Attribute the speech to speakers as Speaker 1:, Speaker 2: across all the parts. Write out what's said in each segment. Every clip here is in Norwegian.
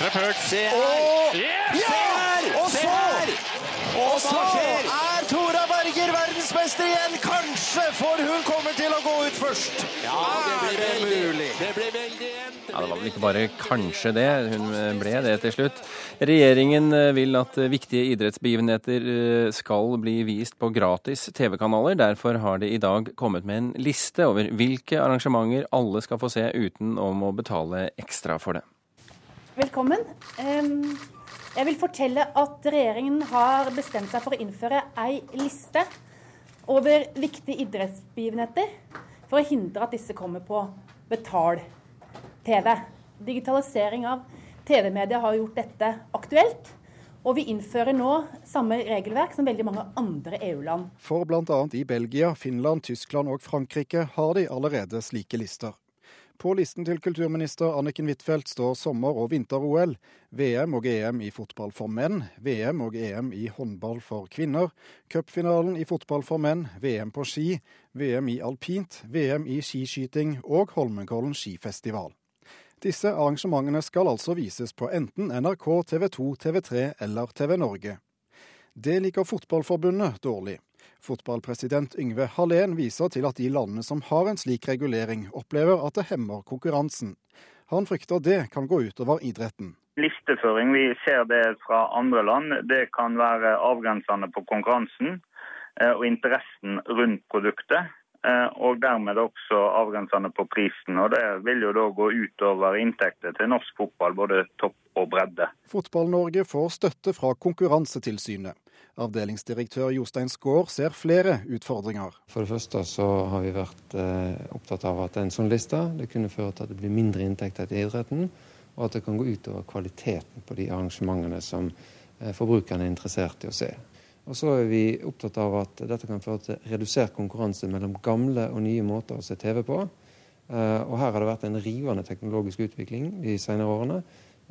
Speaker 1: Treff høyt.
Speaker 2: Se her! Se her! Og så Og så er Tora Berger verdensmester igjen! Kanskje, for hun kommer til å gå ut først! Ja, det blir det mulig.
Speaker 1: Det blir veldig
Speaker 3: Ja, Det var vel ikke bare kanskje det, hun ble det til slutt. Regjeringen eh, vil at viktige idrettsbegivenheter eh, skal bli vist på gratis TV-kanaler. Derfor har det i dag kommet med en liste over hvilke arrangementer alle skal få se uten å betale ekstra for det.
Speaker 4: Velkommen. Jeg vil fortelle at regjeringen har bestemt seg for å innføre ei liste over viktige idrettsbegivenheter for å hindre at disse kommer på betal-TV. Digitalisering av TV-media har gjort dette aktuelt. Og vi innfører nå samme regelverk som veldig mange andre EU-land.
Speaker 5: For bl.a. i Belgia, Finland, Tyskland og Frankrike har de allerede slike lister. På listen til kulturminister Anniken Huitfeldt står sommer- og vinter-OL, VM og EM i fotball for menn, VM og EM i håndball for kvinner, cupfinalen i fotball for menn, VM på ski, VM i alpint, VM i skiskyting og Holmenkollen skifestival. Disse arrangementene skal altså vises på enten NRK, TV 2, TV3 eller TV Norge. Det liker Fotballforbundet dårlig. Fotballpresident Yngve Hallén viser til at de landene som har en slik regulering, opplever at det hemmer konkurransen. Han frykter det kan gå utover idretten.
Speaker 6: Listeføring, vi ser det fra andre land. Det kan være avgrensende på konkurransen eh, og interessen rundt produktet. eh, Og dermed også avgrensende på prisen. Og Det vil jo da gå utover inntekter til norsk fotball, både topp og bredde.
Speaker 5: Fotball-Norge får støtte fra Konkurransetilsynet. Avdelingsdirektør Jostein Skaar ser flere utfordringer.
Speaker 7: For det første så har vi vært eh, opptatt av at en sånn liste det kunne føre til at det blir mindre inntekter til idretten, og at det kan gå utover kvaliteten på de arrangementene som eh, forbrukerne er interessert i å se. Og så er vi opptatt av at dette kan føre til redusert konkurranse mellom gamle og nye måter å se TV på. Eh, og her har det vært en rivende teknologisk utvikling de senere årene,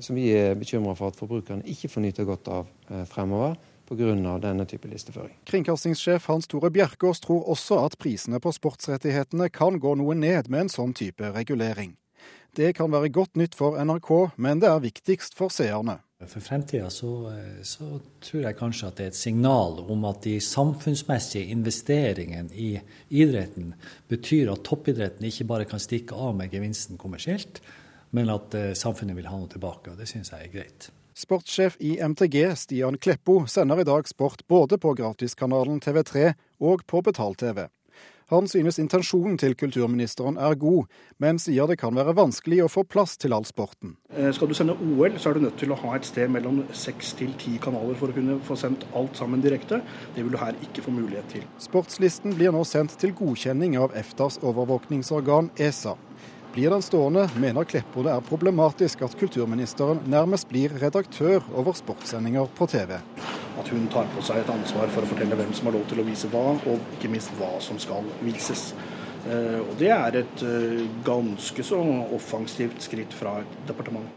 Speaker 7: som vi er bekymra for at forbrukerne ikke får nyte godt av eh, fremover pga. denne type listeføring.
Speaker 5: Kringkastingssjef Hans Tore Bjerkås tror også at prisene på sportsrettighetene kan gå noe ned med en sånn type regulering. Det kan være godt nytt for NRK, men det er viktigst for seerne.
Speaker 8: For fremtida så, så, tror jeg kanskje at det er et signal om at de samfunnsmessige investeringene i idretten betyr at toppidretten ikke bare kan stikke av med gevinsten kommersielt, men at eh, samfunnet vil ha noe tilbake. og Det syns jeg er greit.
Speaker 5: Sportssjef i MTG, Stian Kleppo, sender i dag sport både på gratiskanalen TV3 og på betal-TV. Han synes intensjonen til kulturministeren er god, men sier det kan være vanskelig å få plass til all sporten.
Speaker 9: Eh, Skal du sende OL, så er du nødt til å ha et sted mellom seks til ti kanaler for å kunne få sendt alt sammen direkte. Det vil du her ikke få mulighet til.
Speaker 5: Sportslisten blir nå sendt til godkjenning av EFTAs overvåkningsorgan ESA. Blir den stående, mener Kleppo det er problematisk at kulturministeren nærmest blir redaktør over sportssendinger på TV.
Speaker 9: At hun tar på seg et ansvar for å fortelle hvem som har lov til å vise hva, og ikke minst hva som skal vises. Eh, Og Det er et eh, ganske så offensivt skritt fra et departement.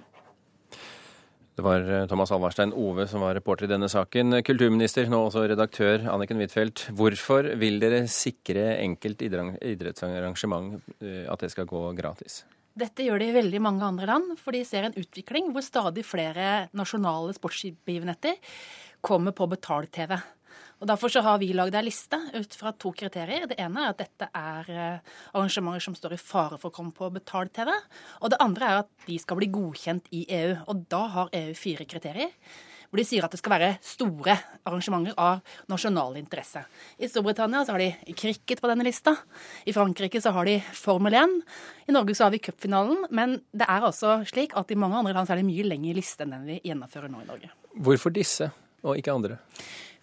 Speaker 3: Det var eh, Thomas Alvarstein Ove som var reporter i denne saken. Kulturminister, nå også redaktør Anniken Huitfeldt. Hvorfor vil dere sikre enkelt idrettsarrangement eh, at det skal gå gratis?
Speaker 4: Dette gjør de i veldig mange andre land, for de ser en utvikling hvor stadig flere nasjonale sportsbegivenheter kommer på betalt-TV. Og Derfor så har vi lagd ei liste ut fra to kriterier. Det ene er at dette er eh, arrangementer som står i fare for å komme på betalt-TV. Og det andre er at de skal bli godkjent i EU. Og da har EU fire kriterier. Hvor de sier at det skal være store arrangementer av nasjonal interesse. I Storbritannia så har de cricket på denne lista. I Frankrike så har de Formel 1. I Norge så har vi cupfinalen. Men det er altså slik at i mange andre land så er det mye lengre liste enn den vi gjennomfører nå i Norge.
Speaker 3: Hvorfor disse, og ikke andre?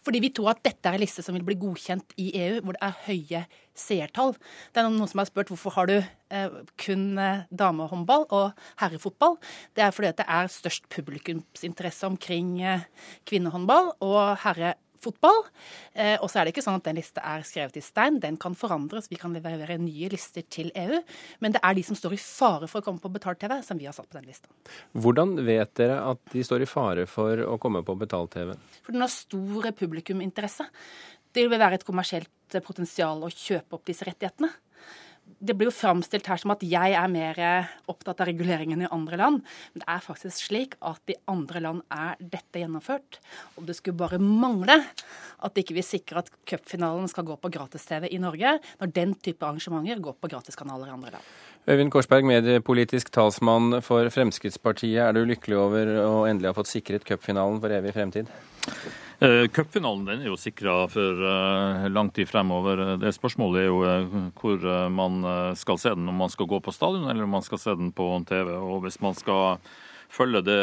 Speaker 4: Fordi vi tror at dette er en liste som vil bli godkjent i EU, hvor det er høye seertall. Det er noen som har spurt hvorfor har du eh, kun eh, damehåndball og herrefotball. Det er fordi det er størst publikumsinteresse omkring eh, kvinnehåndball og herrefotball. Eh, og så er det ikke sånn at den lista er skrevet i stein. Den kan forandres. Vi kan levere nye lister til EU. Men det er de som står i fare for å komme på betalt-TV, som vi har satt på den lista.
Speaker 3: Hvordan vet dere at de står i fare for å komme på betalt-TV?
Speaker 4: For den har stor publikuminteresse. Det vil være et kommersielt potensial å kjøpe opp disse rettighetene. Det blir jo framstilt her som at jeg er mer opptatt av reguleringen i andre land. Men det er faktisk slik at i andre land er dette gjennomført. Og det skulle bare mangle at ikke vi sikrer at cupfinalen skal gå på gratis-TV i Norge, når den type arrangementer går på gratiskanaler i andre land.
Speaker 3: Øyvind Korsberg, mediepolitisk talsmann for Fremskrittspartiet. Er du lykkelig over å endelig ha fått sikret cupfinalen for evig fremtid?
Speaker 1: Uh, Cupfinalen den er jo sikra for uh, lang tid fremover. Det Spørsmålet er jo hvor man skal se den, om man skal gå på stadion eller om man skal se den på TV. Og Hvis man skal følge det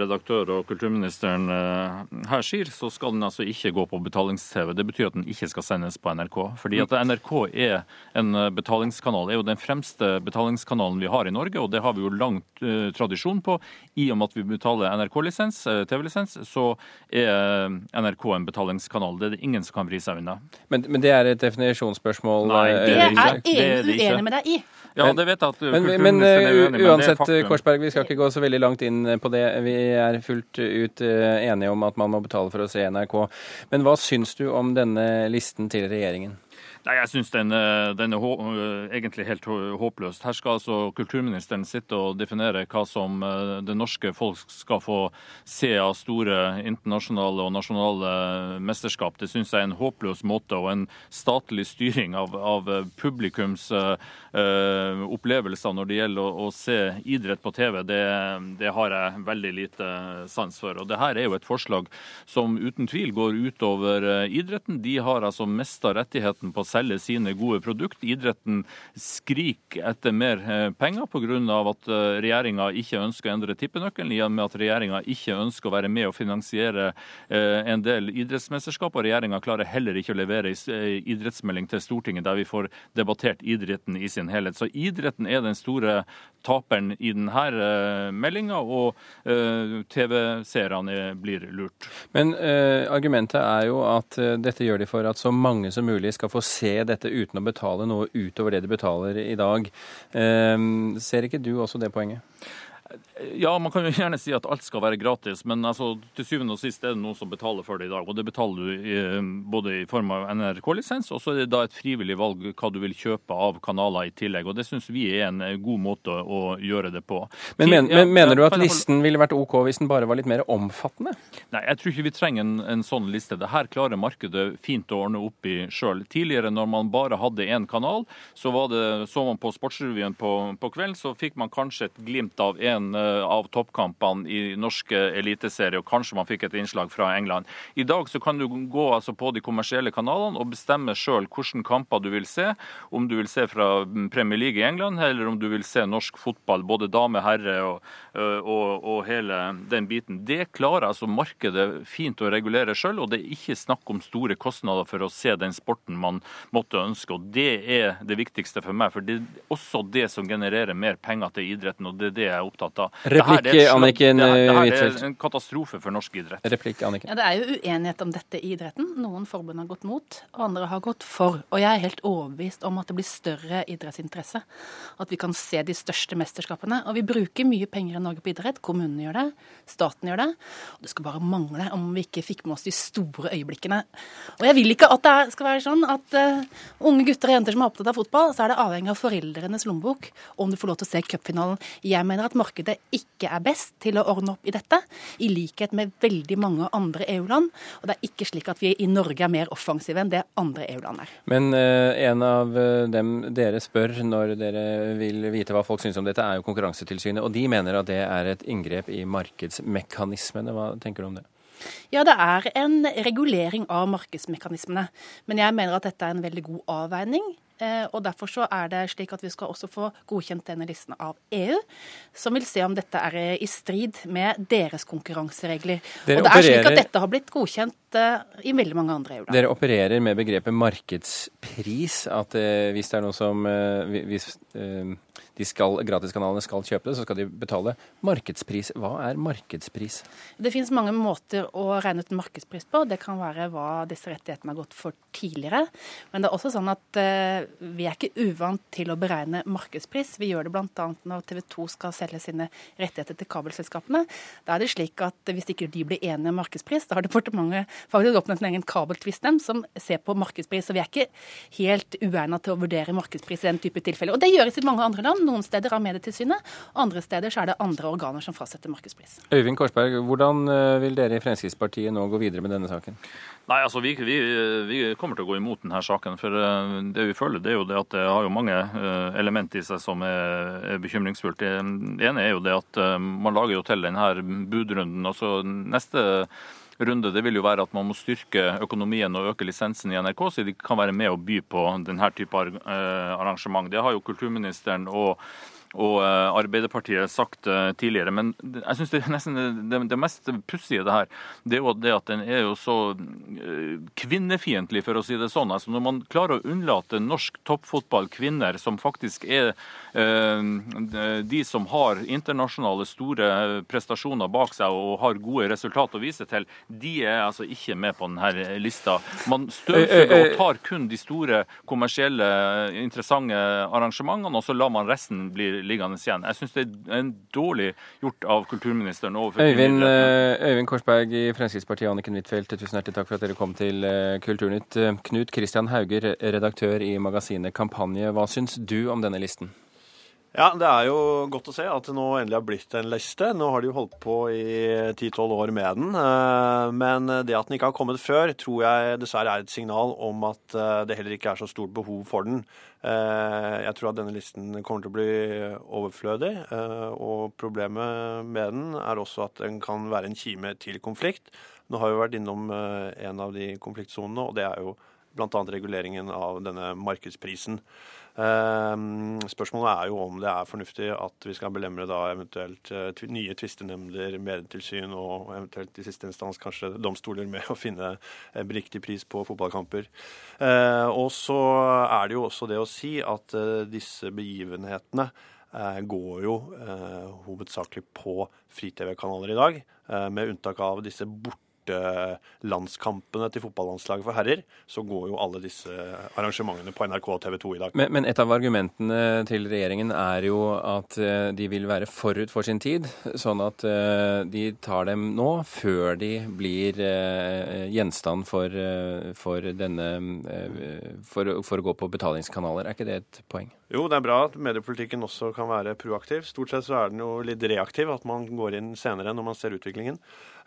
Speaker 1: redaktør og kulturministeren eh, her sier, så skal den altså ikke gå på betalings-TV. Det betyr at den ikke skal sendes på NRK. Fordi at NRK er en betalingskanal, er jo den fremste betalingskanalen vi har i Norge, og det har vi jo lang uh, tradisjon på. I og med at vi betaler NRK-lisens, TV-lisens, så er NRK en betalingskanal. Det er det ingen som kan vri seg unna.
Speaker 3: Men, men, det er et definisjonsspørsmål?
Speaker 4: Nei, det er jeg uenig med deg i.
Speaker 1: Ja, det vet jeg at
Speaker 3: men, men, er uenig, uansett, Korsberg, vi skal ikke gå så veldig langt inn på det. Vi er fullt ut eh, enige om at man må betale for å se NRK. Men hva syns du om denne listen til regjeringen?
Speaker 1: Nei, Jeg syns den, eh, den, er eh, egentlig helt håpløst. Her skal altså kulturministeren sitte og definere hva som eh, det norske folk skal få se av store internasjonale og nasjonale mesterskap. Det syns jeg er en håpløs måte og en statlig styring av, av publikums uh, opplevelser når det gjelder å, å, se idrett på TV. Det, det, har jeg veldig lite sans for. Og det her er jo et forslag som uten tvil går utover idretten. De har altså mista rettigheten på selge sine gode produkt. Idretten skriker etter mer eh, penger pga. at eh, regjeringa ikke ønsker å endre tippenøkkelen, i og med at regjeringa ikke ønsker å være med og finansiere eh, en del idrettsmesterskap. Og regjeringa klarer heller ikke å levere idrettsmelding til Stortinget der vi får debattert idretten i sin helhet. Så idretten er den store taperen i denne meldinga, og TV-seerne blir lurt.
Speaker 3: Men uh, argumentet er jo at dette gjør de for at så mange som mulig skal få se dette uten å betale noe utover det de betaler i dag. Ehm, ser ikke du også det poenget?
Speaker 1: Ja, man kan jo gjerne si at alt skal være gratis, men altså, til syvende og sist er det noen som betaler for det i dag. Og det betaler du i, både i form av NRK-lisens, og så er det da et frivillig valg hva du vil kjøpe av kanaler i tillegg. Og det syns vi er en god måte å gjøre det på.
Speaker 3: Men, men, men mener du at listen ville vært OK hvis den bare var litt mer omfattende?
Speaker 1: Nei, jeg tror ikke vi trenger en, en sånn liste. Det her klarer markedet fint å ordne opp i sjøl. Tidligere, når man bare hadde én kanal, så, det, så man på Sportsrevyen på, på kvelden, så fikk man kanskje et glimt av en en eh, av toppkampene i norske eliteserie, og kanskje man fikk et innslag fra England. I dag så kan du gå altså på de kommersielle kanalene og bestemme sjøl hvilke kamper du vil se. Om du vil se fra Premier League i England, eller om du vil se norsk fotball, både dame, herre og, eh, og, og hele den biten. Det klarer altså markedet fint å regulere sjøl, og det er ikke snakk om store kostnader for å se den sporten man måtte ønske. og Det er det viktigste for meg, for det er også det som genererer mer penger til idretten, og det er det jeg er opptatt opptatt
Speaker 3: av. Replikk, Anniken
Speaker 1: Huitfeldt. Det er en katastrofe for norsk idrett.
Speaker 3: Replikk, Anniken.
Speaker 4: Ja, Det er jo uenighet om dette i idretten. Noen forbund har gått mot, og andre har gått for. Og jeg er helt overbevist om at det blir større idrettsinteresse. At vi kan se de største mesterskapene. Og vi bruker mye penger i Norge på idrett. Kommunene gjør det, staten gjør det. Og det skal bare mangle om vi ikke fikk med oss de store øyeblikkene. Og jeg vil ikke at det skal være sånn at uh, unge gutter og jenter som er opptatt av fotball, så er det avhengig av foreldrenes lommebok om du får lov til å se cupfinalen. Jeg mener at markedet markedet ikke er best til å ordne opp i dette, i likhet med veldig mange andre EU-land. Og det er ikke slik at vi i Norge er mer offensive enn det andre EU-land er.
Speaker 3: Men uh, en av eh, dem dere spør når dere vil vite hva folk syns om dette, er jo Konkurransetilsynet. Og de mener at det er et inngrep i markedsmekanismene. Hva tenker du om det?
Speaker 4: Ja, det er en regulering av markedsmekanismene. Men jeg mener at dette er en veldig god avveining. Eh, og Derfor så er det slik at vi skal også få godkjent denne listen av EU, som vil se om dette er i strid med deres konkurranseregler.
Speaker 3: Dere
Speaker 4: og det er slik at dette har blitt godkjent eh, i veldig mange andre EU-land.
Speaker 3: Dere opererer med begrepet markedspris. At eh, hvis det er noe som hvis, skal, gratiskanalene skal kjøpe det, så skal de betale markedspris. Hva er markedspris?
Speaker 4: Det finnes mange måter å regne ut markedspris på. Det kan være hva disse rettighetene har gått for tidligere. Men det er også sånn at eh, vi er ikke uvant til å beregne markedspris. Vi gjør det bl.a. når TV 2 skal selge sine rettigheter til kabelselskapene. Da er det slik at hvis ikke de blir enige om markedspris, da har departementet faktisk oppnevnt en egen kabeltvistnemnd som ser på markedspris. Så vi er ikke helt uegna til å vurdere markedspris i den type tilfeller. Og det gjøres i mange andre land. Noen steder av Medietilsynet, andre steder så er det andre organer som fastsetter markedspris.
Speaker 3: Øyvind Korsberg, hvordan eh, vil dere i Fremskrittspartiet nå gå videre med denne saken?
Speaker 1: Nei, altså vi, vi, vi, kommer til å gå imot denne saken. For eh, det vi føler det er jo det at det har jo mange eh, element i seg som er, er bekymringsfullt. Det ene er jo det at man lager jo til denne budrunden. altså neste runde det vil jo være at man må styrke økonomien og øke lisensen i NRK, så de kan være med og by på denne type arrangement. Det har jo kulturministeren og og Arbeiderpartiet har sagt eh, tidligere. Men jeg syns det, det, det, mest pussige det her, det er jo det at den er jo så eh, kvinnefiendtlig, for å si det sånn. Altså Når man klarer å unnlate norsk toppfotball, kvinner, som faktisk er de som har internasjonale store prestasjoner bak seg og har gode resultat å vise til, de er altså ikke med på denne lista. Man støvsuger og tar kun de store kommersielle, interessante arrangementene, og så lar man resten bli liggende igjen. Jeg syns det er en dårlig gjort av kulturministeren overfor
Speaker 3: Øyvind, eh, Øyvind Korsberg i Fremskrittspartiet, Anniken Huitfeldt, tusen hjertelig takk for at dere kom til eh, Kulturnytt. Knut Kristian Hauger, redaktør i magasinet Kampanje. Hva syns du om denne listen?
Speaker 10: Ja, Det er jo godt å se at det nå endelig har blitt en liste. Nå har de jo holdt på i 10-12 år med den. Men det at den ikke har kommet før, tror jeg dessverre er et signal om at det heller ikke er så stort behov for den. Eh, jeg tror at denne listen kommer til å bli overflødig. Eh, og problemet med den er også at den kan være en kime til konflikt. Nå har vi vært innom eh, en av de konfliktsonene, og det er jo bl.a. reguleringen av denne markedsprisen. Ehm, spørsmålet er jo om det er fornuftig at vi skal belemre da eventuelt eh, nye tvistenemnder, medietilsyn og eventuelt i siste instans kanskje domstoler med å finne riktig pris på fotballkamper. Eh, og så er det jo også det å si at eh, disse begivenhetene går jo hovedsakelig på fri-TV-kanaler i dag, med unntak av disse borte landskampene til fotballandslaget for herrer, så går jo alle disse arrangementene på NRK og TV 2 i dag.
Speaker 3: Men, men, et av argumentene til regjeringen er jo at eh, de vil være forut for sin tid, sånn at eh, de tar dem nå, før de blir eh, gjenstand for, for denne for, for å gå på betalingskanaler. Er ikke det et poeng?
Speaker 10: Jo, det er bra at mediepolitikken også kan være proaktiv. Stort sett så er den jo litt reaktiv, at man går inn senere når man ser utviklingen.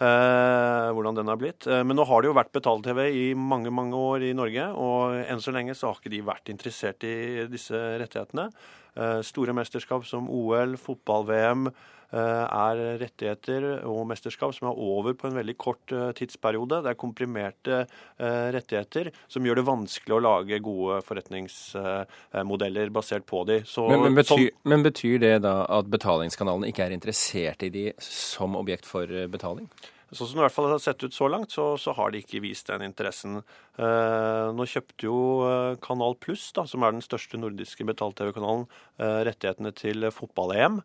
Speaker 10: Eh, hvordan den har blitt. Eh, men nå har det jo vært betalt-TV i mange mange år i Norge, og enn så lenge så har ikke de vært interessert i disse rettighetene. Eh, store mesterskap som OL, fotball-VM Eh, er rettigheter og mesterskap som er over på en veldig kort tidsperiode. Det er komprimerte rettigheter som gjør det vanskelig å lage gode forretningsmodeller basert på de.
Speaker 3: Så, men, men, betyr, som, men betyr det da at betalingskanalene ikke er interessert i de som objekt for betaling?
Speaker 10: Sånn som det i hvert fall har sett ut så langt, så, så har de ikke vist den interessen. Eh, nå kjøpte jo Kanal Pluss, som er den største nordiske betalt-TV-kanalen, eh, rettighetene til fotball-EM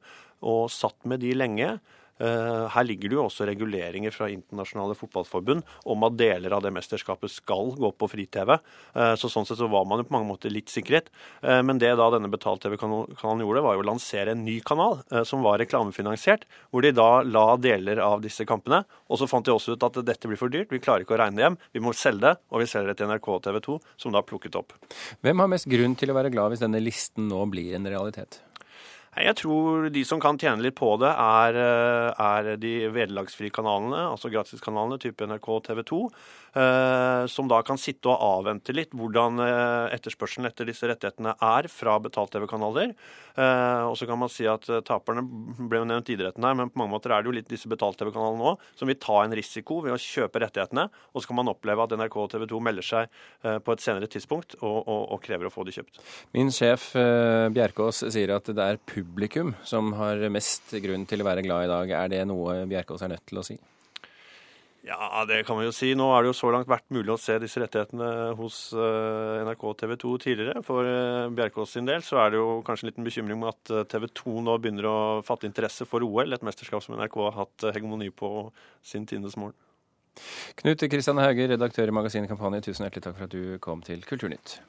Speaker 10: og satt med de lenge. Eh, her ligger det jo også reguleringer fra internasjonale fotballforbund om at deler av det mesterskapet skal gå på fri-TV. Eh, så Sånn sett så var man jo på mange måter litt sikret. Eh, men det da denne betalt-TV-kanalen gjorde, var jo å lansere en ny kanal som var reklamefinansiert, hvor de da la deler av disse kampene. Og så fant de også ut at dette blir for dyrt, vi klarer ikke å regne hjem, vi må selge det. Og vi selger det til NRK og TV 2, som da plukket opp.
Speaker 3: Hvem har mest grunn til å være glad hvis denne listen nå blir en realitet?
Speaker 10: Jeg tror de som kan tjene litt på det, er, eh, er de vederlagsfrie kanalene, altså gratiskanalene type NRK og TV 2. Eh, som da kan sitte og avvente litt hvordan eh, etterspørselen etter disse rettighetene er fra betalt-TV-kanaler. Og så kan man si at taperne ble jo nevnt idretten her, men på mange måter er det jo litt disse betalt-TV-kanalene òg som vil ta en risiko ved å kjøpe rettighetene. Og så kan man oppleve at NRK og TV 2 melder seg på et senere tidspunkt og, og, og krever å få de kjøpt.
Speaker 3: Min sjef Bjerkås sier at det er publikum som har mest grunn til å være glad i dag. Er det noe Bjerkås er nødt til å si?
Speaker 10: Ja, det kan man jo si. Nå har det jo så langt vært mulig å se disse rettighetene hos eh, NRK og TV 2 tidligere. For eh, Bjerkås sin del så er det jo kanskje en liten bekymring med at eh, TV 2 nå begynner å fatte interesse for OL, et mesterskap som NRK har hatt hegemoni på sin tiendes morgen.
Speaker 3: Knut Kristian Hauge, redaktør i magasinet Kampanje, tusen hjertelig takk for at du kom til Kulturnytt.